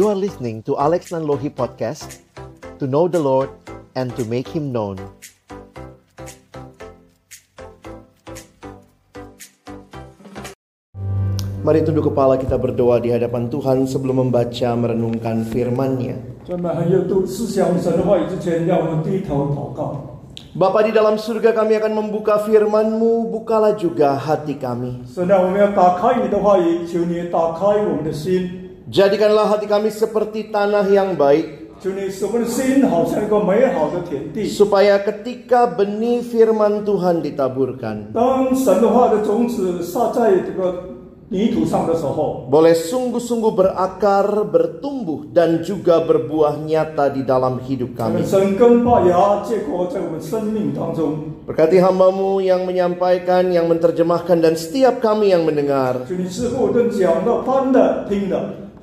You are listening to Alex Nanlohi Podcast To know the Lord and to make Him known Mari tunduk kepala kita berdoa di hadapan Tuhan sebelum membaca merenungkan firman-Nya. Bapa di dalam surga kami akan membuka firman-Mu, bukalah juga hati kami. Jadikanlah hati kami seperti tanah yang baik. Supaya ketika benih firman Tuhan ditaburkan. Boleh sungguh-sungguh berakar, bertumbuh dan juga berbuah nyata di dalam hidup kami. Berkati hambamu yang menyampaikan, yang menerjemahkan dan setiap kami yang mendengar.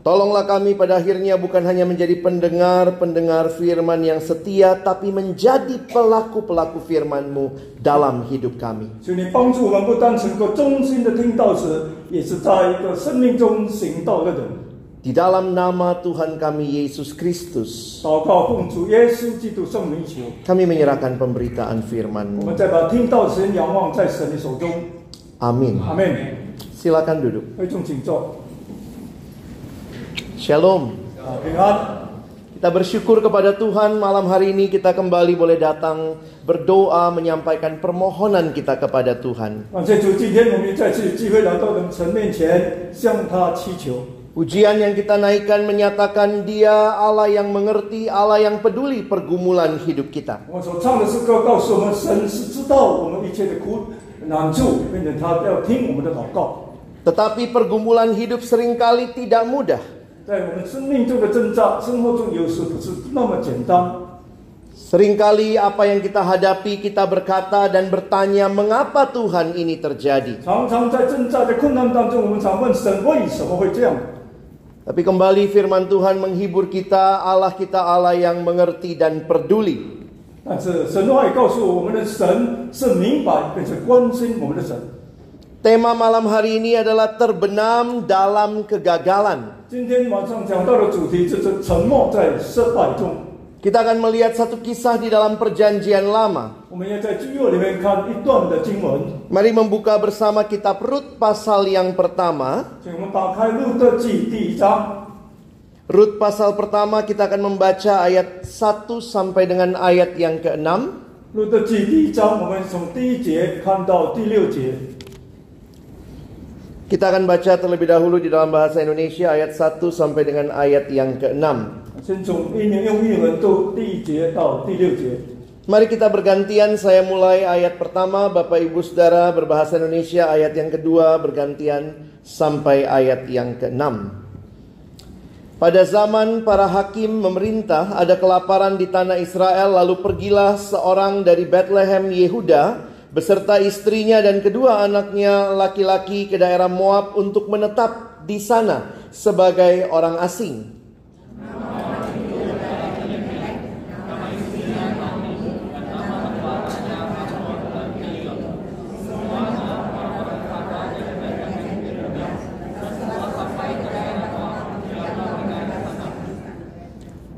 Tolonglah kami pada akhirnya bukan hanya menjadi pendengar-pendengar firman yang setia, tapi menjadi pelaku-pelaku firman-Mu dalam hidup kami. Di dalam nama Tuhan kami Yesus Kristus, kami menyerahkan pemberitaan firman-Mu. Amin. Amin. Silakan duduk. Shalom. Kita bersyukur kepada Tuhan malam hari ini kita kembali boleh datang berdoa menyampaikan permohonan kita kepada Tuhan. Ujian yang kita naikkan menyatakan dia Allah yang mengerti, Allah yang peduli pergumulan hidup kita. Tetapi pergumulan hidup sering kali tidak mudah. 在我们生命中的挣扎，生活中有时不是那么简单。 Seringkali apa yang kita hadapi kita berkata dan bertanya mengapa Tuhan ini terjadi. 常常在挣扎、在困难当中，我们常问神为什么会这样？ Tapi kembali firman Tuhan menghibur kita, Allah kita Allah yang mengerti dan peduli. 但是神的话也告诉我们的神是明白并且关心我们的神。 Tema malam hari ini adalah terbenam dalam kegagalan. 今天晚上讲到的主题就是沉默在失败中。 Kita akan melihat satu kisah di dalam perjanjian lama. 我们要在旧约里面看一段的经文， Mari membuka bersama kitab Rut pasal yang pertama. 请我们打开路德记第一章。 Rut pasal pertama kita akan membaca ayat 1 sampai dengan ayat yang ke-6. Kita akan baca terlebih dahulu di dalam bahasa Indonesia ayat 1 sampai dengan ayat yang ke-6. Mari kita bergantian, saya mulai ayat pertama, Bapak Ibu Saudara berbahasa Indonesia, ayat yang kedua bergantian sampai ayat yang ke-6. Pada zaman para hakim memerintah, ada kelaparan di tanah Israel, lalu pergilah seorang dari Bethlehem Yehuda beserta istrinya dan kedua anaknya laki-laki ke daerah Moab untuk menetap di sana sebagai orang asing.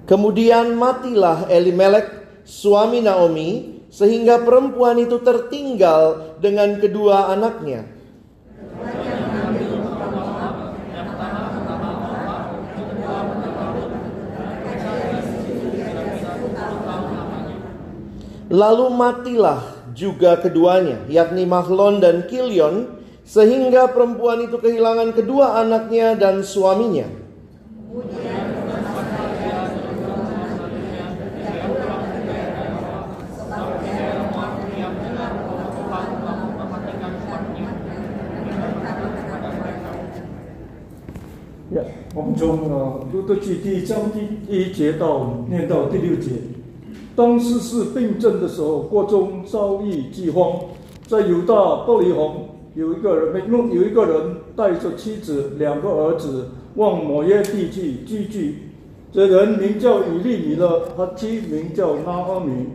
Kemudian matilah Elimelek, suami Naomi, sehingga perempuan itu tertinggal dengan kedua anaknya. Lalu matilah juga keduanya, yakni Mahlon dan Kilion, sehingga perempuan itu kehilangan kedua anaknya dan suaminya. Yeah, 我们从呃路德记第一章第一节到念到第六节。当世事病症的时候，国中遭遇饥荒，在犹大伯利恒有一个人，有一个人带着妻子、两个儿子往摩耶地去居住。这人名叫以利米勒，他妻名叫拉阿米，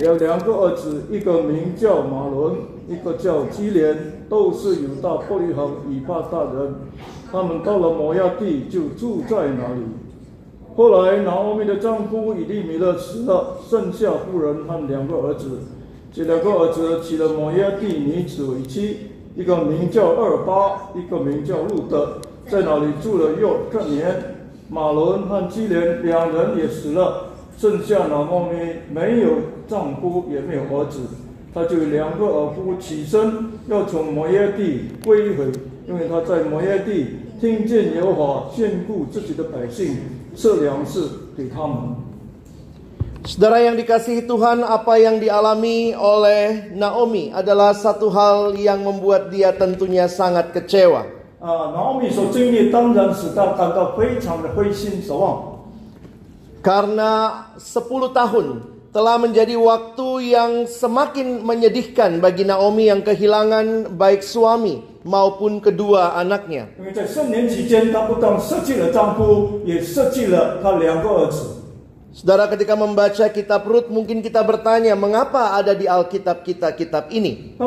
有两个儿子，一个名叫马伦，一个叫基连，都是犹大伯利恒以巴大人。他们到了摩亚地，就住在那里。后来，拿欧米的丈夫以利米勒死了，剩下妇人和两个儿子。这两个儿子娶了摩耶地女子为妻，一个名叫二巴，一个名叫路德，在那里住了又个年。马伦和基连两人也死了，剩下拿欧米没有丈夫，也没有儿子。他就两个儿夫起身，要从摩耶地归回，因为他在摩耶地听见耶和华眷顾自己的百姓，赐粮食给他们。Saudara yang dikasihi Tuhan, apa yang dialami oleh Naomi adalah satu hal yang membuat dia tentunya sangat kecewa. 啊，拿欧米所经历，当然使他感到非常的灰心失望。Karena 10 tahun telah menjadi waktu yang semakin menyedihkan bagi Naomi yang kehilangan baik suami maupun kedua anaknya. Saudara ketika membaca kitab Rut mungkin kita bertanya mengapa ada di Alkitab kita kitab ini. Kita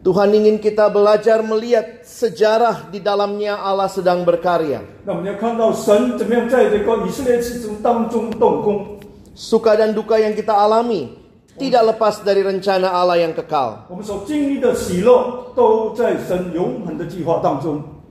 Tuhan ingin kita belajar melihat sejarah di dalamnya Allah sedang berkarya. Suka dan duka yang kita alami tidak lepas dari rencana Allah yang kekal.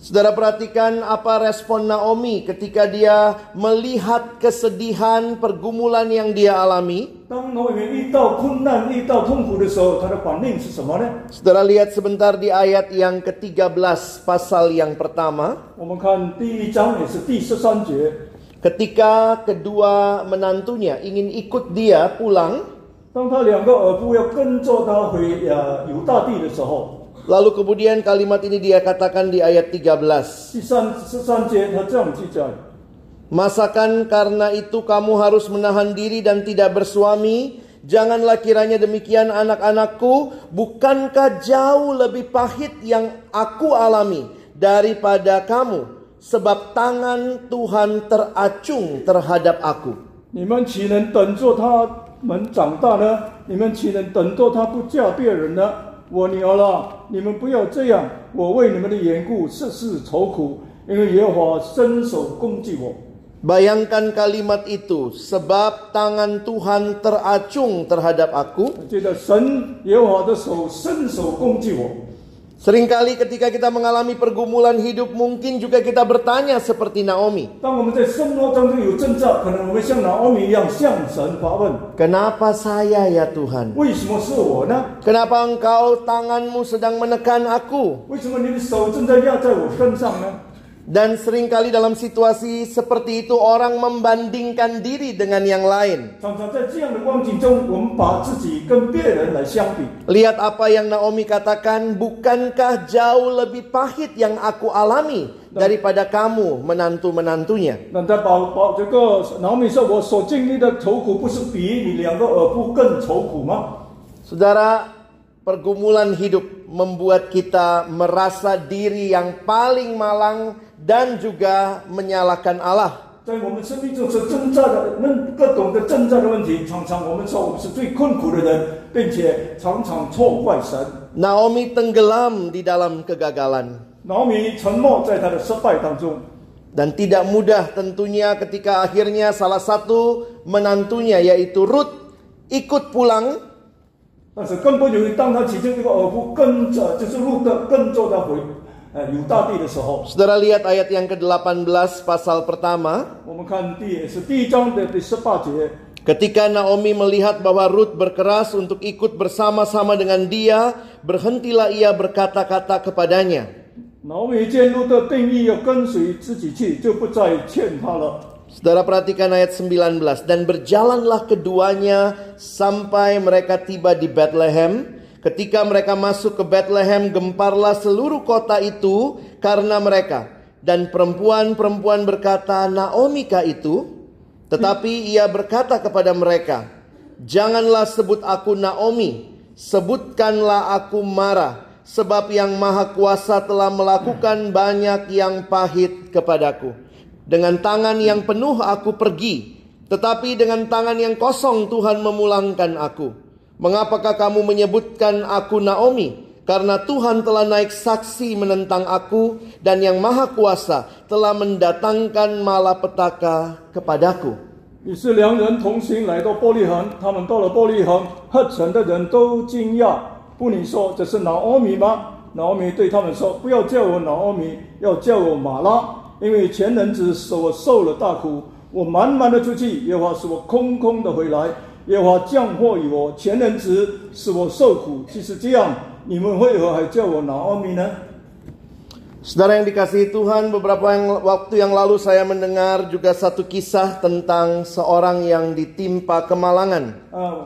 Saudara perhatikan apa respon Naomi ketika dia melihat kesedihan pergumulan yang dia alami. 当挪威遇到困难、遇到痛苦的时候，他的反应是什么呢？ Saudara lihat sebentar di ayat yang ke-13 pasal yang pertama. 我们看第一章，也是第十三节。 Ketika kedua menantunya ingin ikut dia pulang, 当他两个儿妇要跟着他回呃犹大地的时候， lalu kemudian kalimat ini dia katakan di ayat 13. 第三十三节他这样记载： Masakan karena itu kamu harus menahan diri dan tidak bersuami? Janganlah kiranya demikian anak-anakku, bukankah jauh lebih pahit yang aku alami daripada kamu? Sebab tangan Tuhan teracung terhadap aku. 你们岂能等着他们长大呢？你们岂能等着他不嫁别人呢？ 我女儿啊，你们不要这样，我为你们的缘故设事愁苦，因为耶和华伸手攻击我。Bayangkan kalimat itu, sebab tangan Tuhan teracung terhadap aku. Seringkali ketika kita mengalami pergumulan hidup mungkin juga kita bertanya seperti Naomi. Kenapa saya ya Tuhan? Kenapa engkau tanganmu sedang menekan aku? Dan sering kali dalam situasi seperti itu orang membandingkan diri dengan yang lain. Lihat apa yang Naomi katakan, bukankah jauh lebih pahit yang aku alami daripada kamu menantu-menantunya. Saudara, pergumulan hidup membuat kita merasa diri yang paling malang dan juga menyalahkan Allah. Naomi tenggelam di dalam kegagalan. Naomi dan tidak mudah tentunya ketika akhirnya salah satu menantunya yaitu Ruth ikut pulang 但是更不容易。当他其中一个耳妇跟着，就是路的跟着他回呃犹大地的时候， Saudara lihat ayat yang ke-18 pasal pertama. 我们看第也是第一章的第十八节。 Ketika Naomi melihat bahwa Ruth berkeras untuk ikut bersama-sama dengan dia, berhentilah ia berkata-kata kepadanya. 拿 Saudara perhatikan ayat 19 dan berjalanlah keduanya sampai mereka tiba di Bethlehem. Ketika mereka masuk ke Bethlehem, gemparlah seluruh kota itu karena mereka. Dan perempuan-perempuan berkata, Naomi kah itu," tetapi ia berkata kepada mereka, "Janganlah sebut aku Naomi, sebutkanlah aku Mara, sebab yang Maha Kuasa telah melakukan banyak yang pahit kepadaku." Dengan tangan yang penuh aku pergi, tetapi dengan tangan yang kosong Tuhan memulangkan aku. Mengapakah kamu menyebutkan aku Naomi? Karena Tuhan telah naik saksi menentang aku dan yang maha kuasa telah mendatangkan malapetaka kepadaku. 于是两人同行来到玻璃行，他们到了玻璃行，喝城的人都惊讶。不你说这是拿欧米吗？拿欧米对他们说：“不要叫我拿欧米，要叫我马拉， ”因为前人子使我受了大苦，我满满的出去，耶和华使我空空的回来。耶和华降祸于我，前人子使我受苦。即使这样，你们为何还叫我拿欧米呢？” Saudara yang dikasihi Tuhan, beberapa yang, waktu yang lalu saya mendengar juga satu kisah tentang seorang yang ditimpa kemalangan. 啊，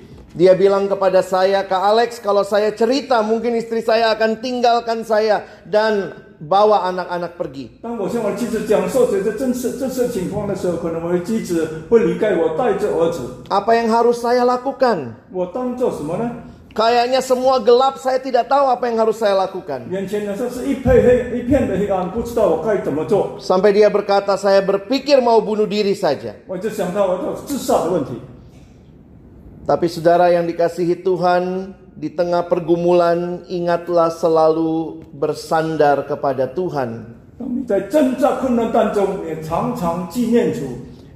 Dia bilang kepada saya, Kak Alex, kalau saya cerita mungkin istri saya akan tinggalkan saya dan bawa anak-anak pergi. Apa yang harus saya lakukan? Kayaknya semua gelap, saya tidak tahu apa yang harus saya lakukan. Sampai dia berkata, saya berpikir mau bunuh diri saja. Tapi saudara yang dikasihi Tuhan, di tengah pergumulan ingatlah selalu bersandar kepada Tuhan.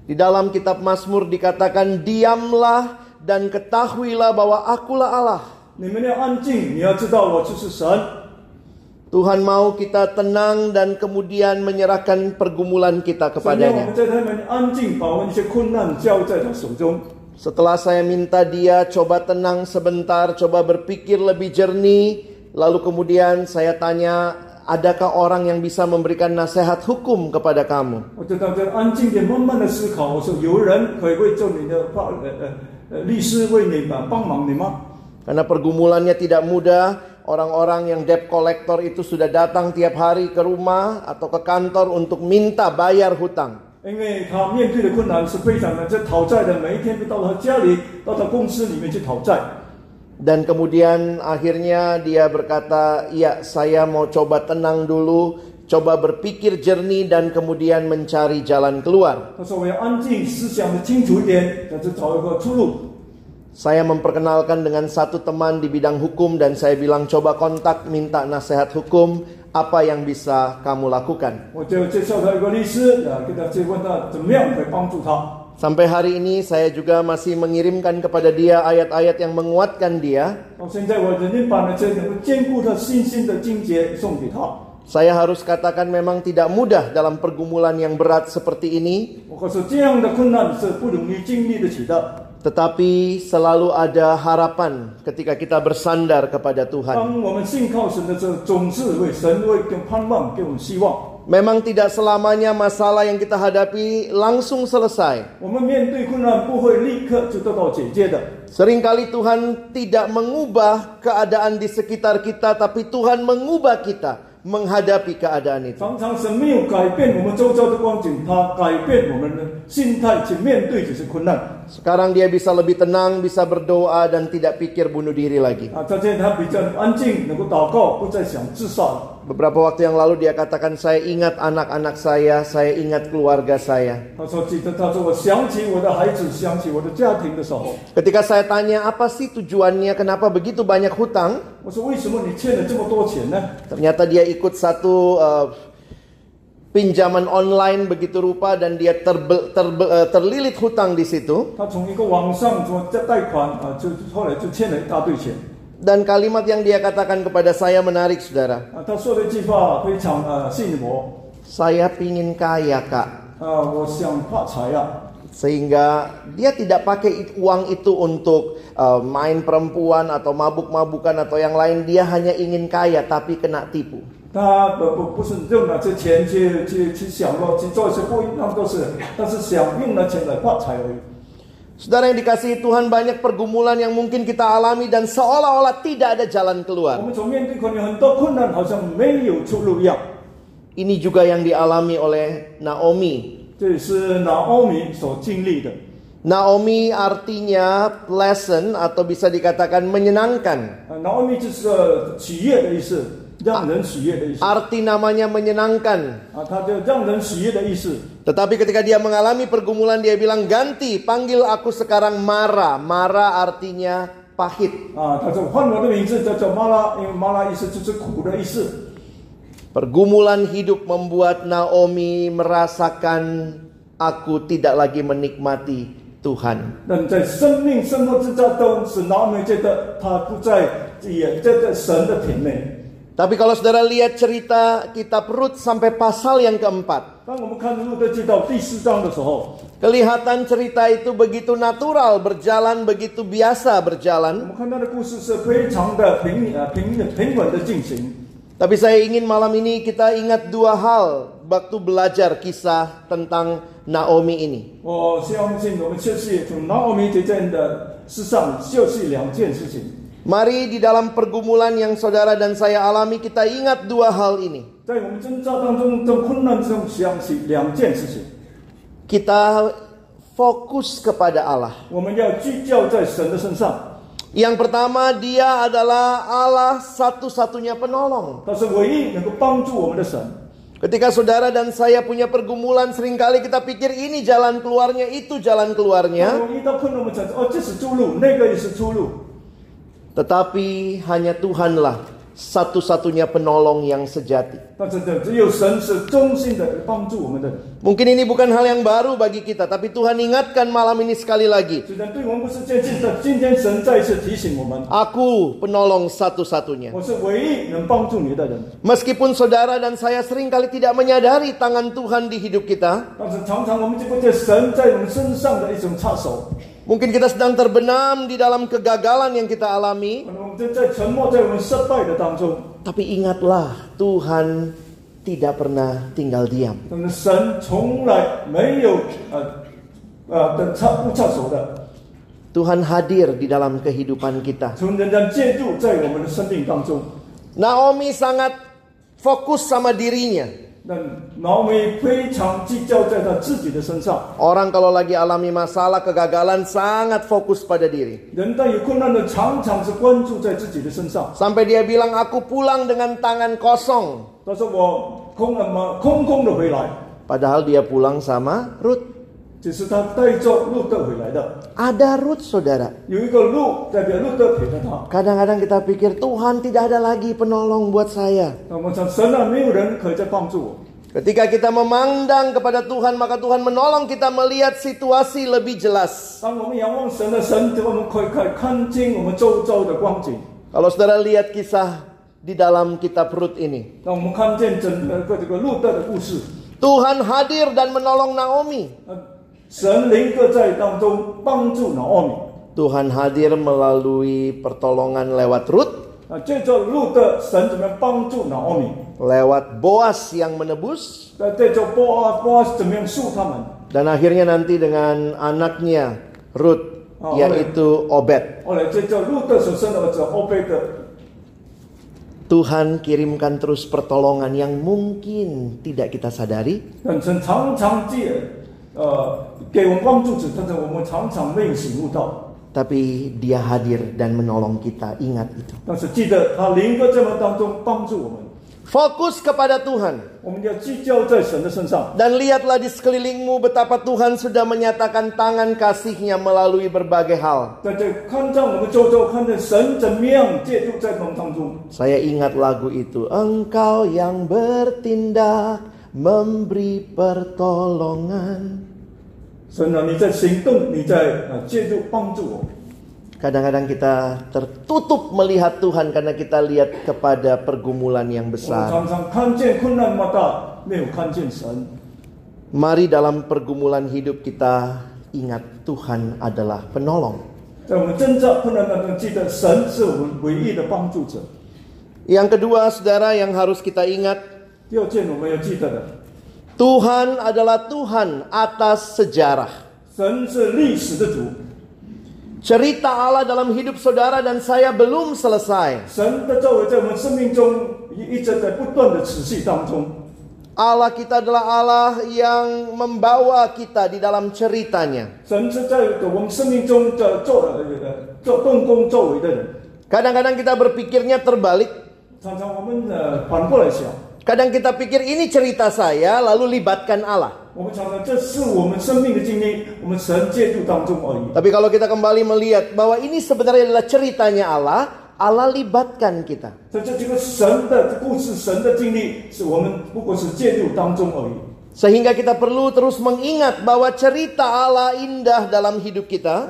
Di dalam kitab Mazmur dikatakan diamlah dan ketahuilah bahwa akulah Allah. Tuhan mau kita tenang dan kemudian menyerahkan pergumulan kita kepadanya. Setelah saya minta dia coba tenang sebentar, coba berpikir lebih jernih, lalu kemudian saya tanya, adakah orang yang bisa memberikan nasihat hukum kepada kamu? Karena pergumulannya tidak mudah, orang-orang yang debt collector itu sudah datang tiap hari ke rumah atau ke kantor untuk minta bayar hutang. 因为他面对的困难是非常的，这讨债的每一天到他家里，到他公司里面去讨债。 Dan kemudian akhirnya dia berkata, "Ya, saya mau coba tenang dulu, coba berpikir jernih dan kemudian mencari jalan keluar." 他说我要安静，思想的清楚一点，但是找一个出路。 Saya memperkenalkan dengan satu teman di bidang hukum dan saya bilang, "Coba kontak minta nasihat hukum, apa yang bisa kamu lakukan? Sampai hari ini saya juga masih mengirimkan kepada dia ayat-ayat yang menguatkan dia. Saya harus katakan memang tidak mudah dalam pergumulan yang berat seperti ini. Tetapi selalu ada harapan ketika kita bersandar kepada Tuhan. Memang tidak selamanya masalah yang kita hadapi langsung selesai. Seringkali Tuhan tidak mengubah keadaan di sekitar kita, tapi Tuhan mengubah kita menghadapi keadaan itu. Sekarang dia bisa lebih tenang, bisa berdoa dan tidak pikir bunuh diri lagi. Beberapa waktu yang lalu dia katakan saya ingat anak-anak saya, saya ingat keluarga saya. Ketika saya tanya apa sih tujuannya, kenapa begitu banyak hutang? Ternyata dia ikut satu uh, pinjaman online begitu rupa dan dia terbe, terbe, eh, terlilit hutang di situ. Dan kalimat yang dia katakan kepada saya menarik saudara. Saya pingin kaya kak. Sehingga dia tidak pakai uang itu untuk uh, main perempuan atau mabuk-mabukan atau yang lain. Dia hanya ingin kaya tapi kena tipu. 他不不不是用了这钱去去去享乐，去做一些不一样的事，但是想用了钱来发财而已。 Saudara yang dikasihi Tuhan banyak pergumulan yang mungkin kita alami dan seolah-olah tidak ada jalan 我 keluar. 们所面对可能很多困难，好像没有出路一样。 Ini juga yang dialami oleh Naomi. 这也是拿欧米所经历的。 Naomi artinya pleasant atau bisa dikatakan menyenangkan. 啊， Arti namanya menyenangkan. Tetapi ketika dia mengalami pergumulan dia bilang ganti panggil aku sekarang Mara. Mara artinya pahit. Pergumulan hidup membuat Naomi merasakan aku tidak lagi menikmati Tuhan. Tapi kalau saudara lihat cerita kitab Rut sampai pasal yang keempat. Kelihatan cerita itu begitu natural berjalan, begitu biasa berjalan. Tapi saya ingin malam ini kita ingat dua hal waktu belajar kisah tentang Naomi ini. Oh, Mari di dalam pergumulan yang saudara dan saya alami kita ingat dua hal ini. Kita fokus kepada Allah. Yang pertama dia adalah Allah satu-satunya penolong. Ketika saudara dan saya punya pergumulan sering kali kita pikir ini jalan keluarnya itu jalan keluarnya. Tetapi hanya Tuhanlah satu-satunya penolong yang sejati. Mungkin ini bukan hal yang baru bagi kita, tapi Tuhan ingatkan malam ini sekali lagi. Aku penolong satu-satunya. Meskipun saudara dan saya sering kali tidak menyadari tangan Tuhan di hidup kita, Mungkin kita sedang terbenam di dalam kegagalan yang kita alami. Tapi ingatlah, Tuhan tidak pernah tinggal diam. Tuhan hadir di dalam kehidupan kita. Naomi sangat fokus sama dirinya. Orang kalau lagi alami masalah kegagalan sangat fokus pada diri. Sampai dia bilang aku pulang dengan tangan kosong. Padahal dia pulang sama Ruth. Ada root saudara. Kadang-kadang kita pikir Tuhan tidak ada lagi penolong buat saya. Ketika kita memandang kepada Tuhan, maka Tuhan menolong kita melihat situasi lebih jelas. Kalau saudara lihat kisah di dalam kitab Rut ini. Tuhan hadir dan menolong Naomi. 呃，神灵各在当中帮助拿奥米。 Tuhan hadir melalui pertolongan lewat Rut, 啊，借着路德，神怎么样帮助拿奥米？ lewat Boas yang menebus, 那借着波阿波阿怎么样救他们？ dan akhirnya nanti dengan anaknya Rut, Oh, yaitu Obed. 后来借着路德所生的儿子欧贝德， Tuhan kirimkan terus pertolongan yang mungkin tidak kita sadari, 但神常常借 呃给我们帮助者，但是我们常常没有醒悟到。 tapi Dia hadir dan menolong kita. Ingat itu. 但是记得他灵歌在我们当中帮助我们， Fokus kepada Tuhan. 我们要聚焦在神的身上。 Dan lihatlah di sekelilingmu betapa Tuhan sudah menyatakan tangan kasihnya melalui berbagai hal. 在这看在我们周遭，看见神怎么样介入在我们当中。 Saya ingat lagu itu. Engkau yang bertindak memberi pertolongan. 神啊，你在行动，你在呃介入帮助我。 Kadang-kadang kita tertutup melihat Tuhan karena kita lihat kepada pergumulan yang 我们 besar. 常常看见困难那么大，没有看见神。 Mari dalam pergumulan hidup kita ingat Tuhan adalah penolong. 在我们征战困难当中，记得神是我们唯一的帮助者。 Yang kedua, saudara, yang harus kita ingat, Tuhan adalah Tuhan atas sejarah. Cerita Allah dalam hidup saudara dan saya belum selesai. Allah kita adalah Allah yang membawa kita di dalam ceritanya. Kadang-kadang kita berpikirnya terbalik. Kadang kita pikir ini cerita saya, lalu libatkan Allah. Tapi kalau kita kembali melihat bahwa ini sebenarnya adalah ceritanya Allah, Allah libatkan kita. Sehingga kita perlu terus mengingat bahwa cerita Allah indah dalam hidup kita.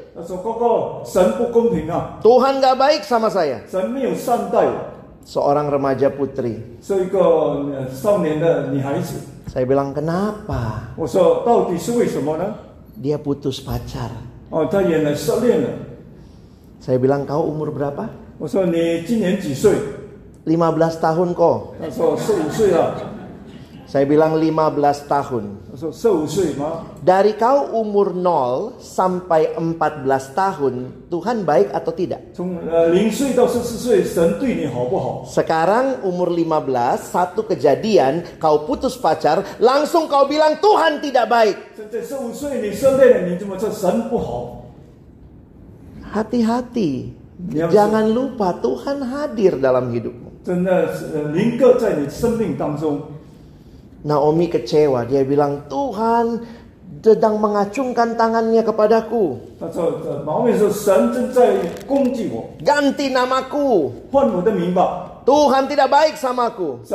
Tuhan gak baik sama saya. Seorang remaja putri. Saya bilang kenapa? Dia putus pacar. Saya bilang kau umur berapa? 15 tahun kok. 他说十五岁了。 Saya bilang 15 tahun. 我说十五岁吗？ Dari kau umur 0 sampai 14 tahun, Tuhan baik atau tidak? 从呃零岁到十四岁，神对你好不好？ Sekarang umur 15, satu kejadian, kau putus pacar, langsung kau bilang Tuhan tidak baik. 现在十五岁你失恋了，你怎么说神不好？ Hati-hati. Ya, Jangan lupa Tuhan hadir dalam hidupmu. 真的是呃临格在你生命当中。 Naomi kecewa. Dia bilang, Tuhan sedang mengacungkan tangannya kepadaku. Ganti namaku. Tuhan tidak baik sama aku.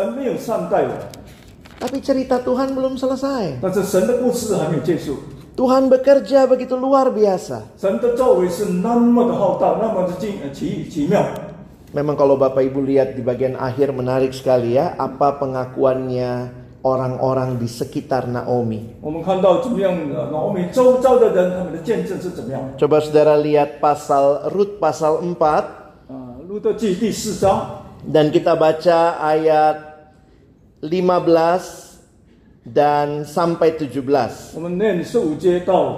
Tapi cerita Tuhan belum selesai. Tuhan bekerja begitu luar biasa. Memang kalau Bapak Ibu lihat di bagian akhir menarik sekali ya. Apa pengakuannya orang-orang di sekitar Naomi. Coba saudara lihat pasal Rut pasal 4. Dan kita baca ayat 15 dan sampai 17.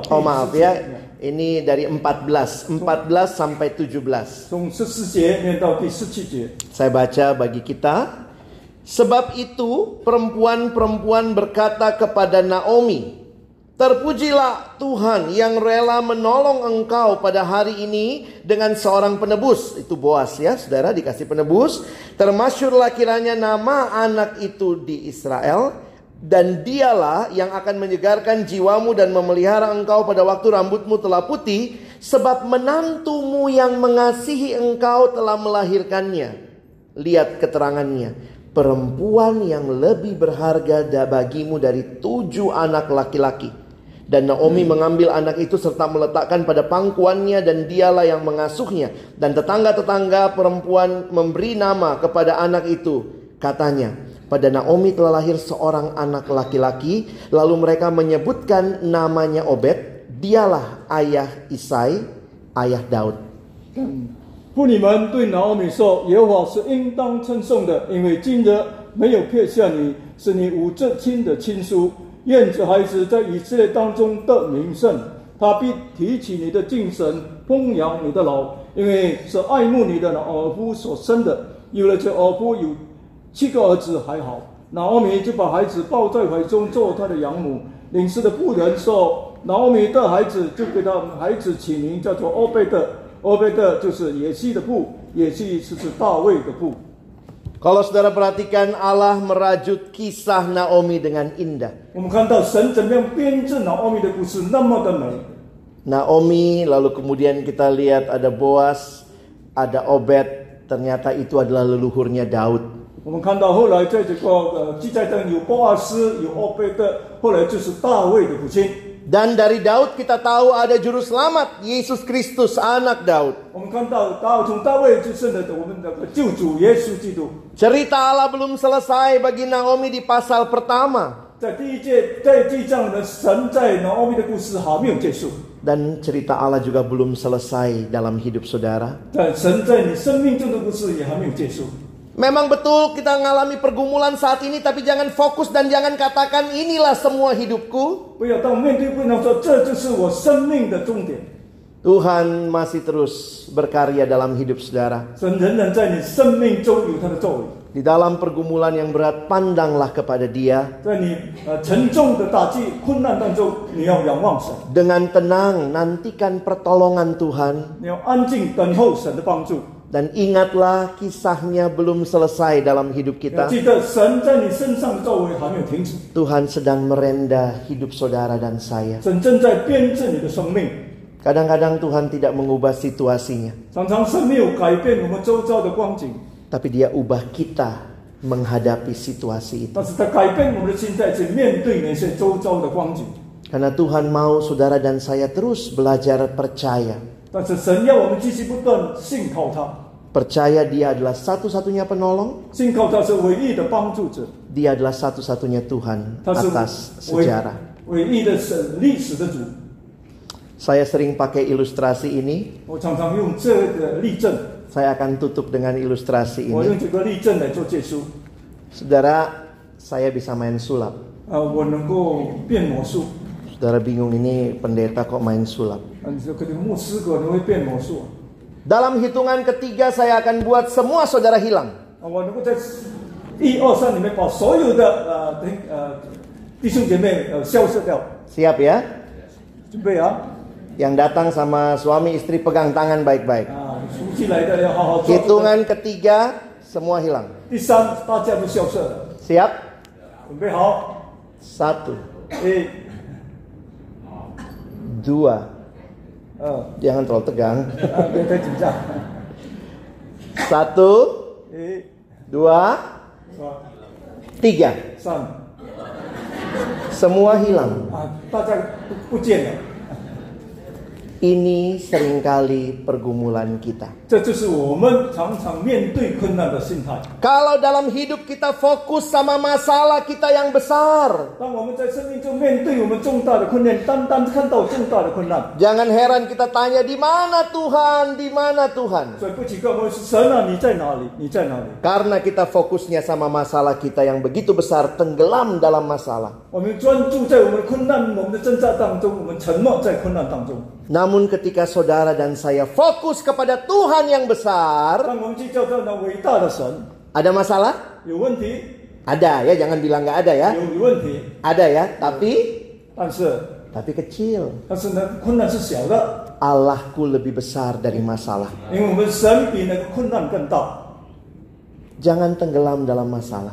Oh maaf ya, ini dari 14, 14 sampai 17. Saya baca bagi kita. Sebab itu perempuan-perempuan berkata kepada Naomi, Terpujilah Tuhan yang rela menolong engkau pada hari ini dengan seorang penebus. Itu Boas ya, saudara dikasih penebus. Termasyurlah kiranya nama anak itu di Israel. Dan dialah yang akan menyegarkan jiwamu dan memelihara engkau pada waktu rambutmu telah putih. Sebab menantumu yang mengasihi engkau telah melahirkannya. Lihat keterangannya. Perempuan yang lebih berharga bagimu dari tujuh anak laki-laki. Dan Naomi mengambil anak itu serta meletakkan pada pangkuannya dan dialah yang mengasuhnya. Dan tetangga-tetangga perempuan memberi nama kepada anak itu. Katanya, pada Naomi telah lahir seorang anak laki-laki. Lalu mereka menyebutkan namanya Obed. Dialah ayah Isai, ayah Daud. 妇女们对拿俄米说：“耶和华是应当称颂的，因为今日没有撇下你，是你无至亲的亲叔。愿这孩子在以色列当中得名声，他必提起你的精神，弘扬你的老，因为是爱慕你的老夫所生的。有了这儿夫有七个儿子还好。”拿俄米就把孩子抱在怀中，做他的养母。领事的妇人说：“拿俄米的孩子就给他孩子起名叫做欧贝特。” 欧贝特就是野西的父，野西是指大卫的父。 Kalau saudara perhatikan Allah merajut kisah Naomi dengan indah. 我们看到神怎么样编织拿奥米的故事那么的美。 Naomi lalu kemudian kita lihat ada Boas, ada Obed, ternyata itu adalah leluhurnya Daud. Dan dari Daud kita tahu ada juru selamat Yesus Kristus anak Daud. Cerita Allah belum selesai bagi Naomi di pasal pertama. Dan cerita Allah juga belum selesai dalam hidup saudara. Memang betul kita mengalami pergumulan saat ini tapi jangan fokus dan jangan katakan inilah semua hidupku. Tuhan masih terus berkarya dalam hidup saudara. Di dalam pergumulan yang berat pandanglah kepada Dia. Dengan tenang nantikan pertolongan Tuhan. Dan ingatlah kisahnya belum selesai dalam hidup kita. Tuhan sedang merenda hidup saudara dan saya. Kadang-kadang Tuhan tidak mengubah situasinya. Tapi dia ubah kita menghadapi situasi itu. Karena Tuhan mau saudara dan saya terus belajar percaya. Percaya dia adalah satu-satunya penolong. Dia adalah satu-satunya Tuhan atas sejarah. Saya sering pakai ilustrasi ini. Saya akan tutup dengan ilustrasi ini. Saudara, saya bisa main sulap. Saudara bingung ini pendeta kok main sulap. Dalam hitungan ketiga saya akan buat semua saudara hilang. Siap ya? ya? Yang datang sama suami istri pegang tangan baik-baik. Ah, ya, hitungan ketiga semua hilang. Siap? Ya, Satu. Eh. Dua. Oh. Jangan terlalu tegang. Satu, dua, tiga. Semua hilang. Ini seringkali pergumulan kita. 这就是我们常常面对困难的心态。 Kalau dalam hidup kita fokus sama masalah kita yang besar. 当我们在生命中面对我们重大的困难，单单看到重大的困难， Jangan heran kita tanya di mana Tuhan, di mana Tuhan. 所以不奇怪，我们说神啊，你在哪里？你在哪里？ Karena kita fokusnya sama masalah kita yang begitu besar, tenggelam dalam masalah. 我们专注在我们的困难、我们的挣扎当中，我们沉默在困难当中。 Namun ketika saudara dan saya fokus kepada Tuhan yang besar, ada masalah? Ada ya, jangan bilang nggak ada ya. Ada ya, tapi tapi kecil. Allahku lebih besar dari masalah. Jangan tenggelam dalam masalah.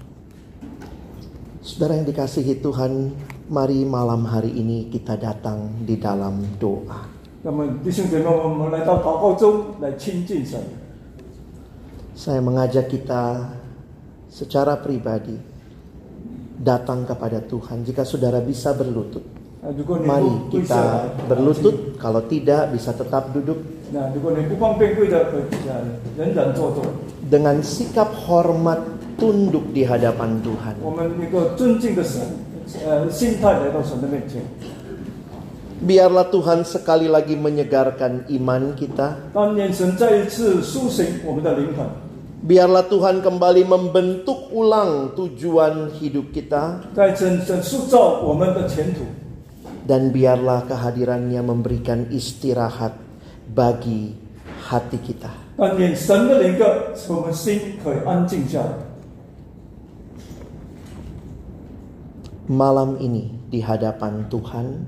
Saudara yang dikasihi Tuhan, mari malam hari ini kita datang di dalam doa. Saya mengajak kita secara pribadi datang kepada Tuhan. Jika saudara bisa berlutut, mari kita berlutut. Kalau tidak, bisa tetap duduk. Dengan sikap hormat tunduk di hadapan Tuhan. 我们一个尊敬的神，呃，心态来到神的面前。 Biarlah Tuhan sekali lagi menyegarkan iman kita, 当愿神再一次苏醒我们的灵魂， Biarlah Tuhan kembali membentuk ulang tujuan hidup kita 再整整塑造我们的前途， dan biarlah kehadirannya memberikan istirahat bagi hati kita. 但愿神的灵个使我们心可以安静下来。 malam ini di hadapan Tuhan.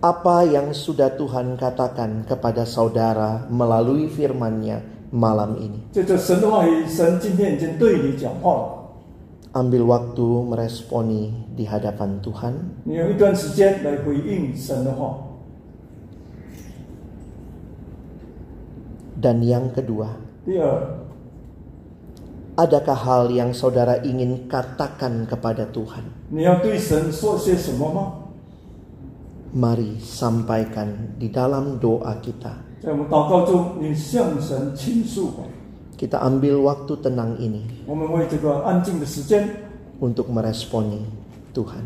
Apa yang sudah Tuhan katakan kepada saudara melalui firman-Nya malam ini. Ambil waktu meresponi di hadapan Tuhan. Dan yang kedua, Adakah hal yang saudara ingin katakan kepada Tuhan? Mari sampaikan di dalam doa kita. Kita ambil waktu tenang ini untuk meresponi Tuhan.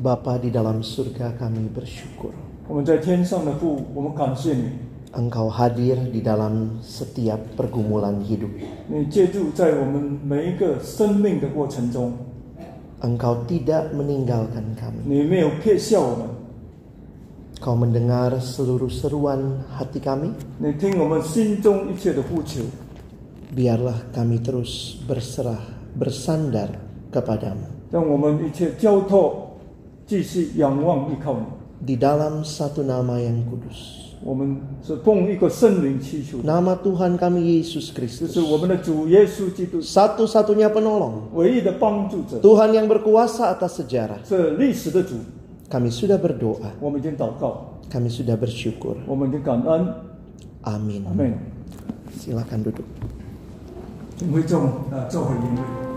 Bapa di dalam surga kami bersyukur 我们在天上的父，我们感谢你， Engkau hadir di dalam setiap pergumulan hidup 你借助在我们每一个生命的过程中， Engkau tidak meninggalkan kami 你没有撇下我们， Kau mendengar seluruh seruan hati kami. 你听我们心中一切的呼求， Biarlah kami terus berserah, bersandar kepadamu. 让我们一切交托， 继续仰望依靠你。 Di dalam satu nama yang kudus. 我们是奉一个圣灵祈求， Nama Tuhan kami Yesus 这 Kristus. 是我们的主耶稣基督 Satu-satunya penolong. 唯一的帮助者， Tuhan yang berkuasa atas sejarah. 是历史的主。 Kami sudah berdoa. 我们已经祷告， Kami sudah bersyukur. 我们已经感恩， Amin. 阿门。 Silakan duduk. 请会众啊，做回应会。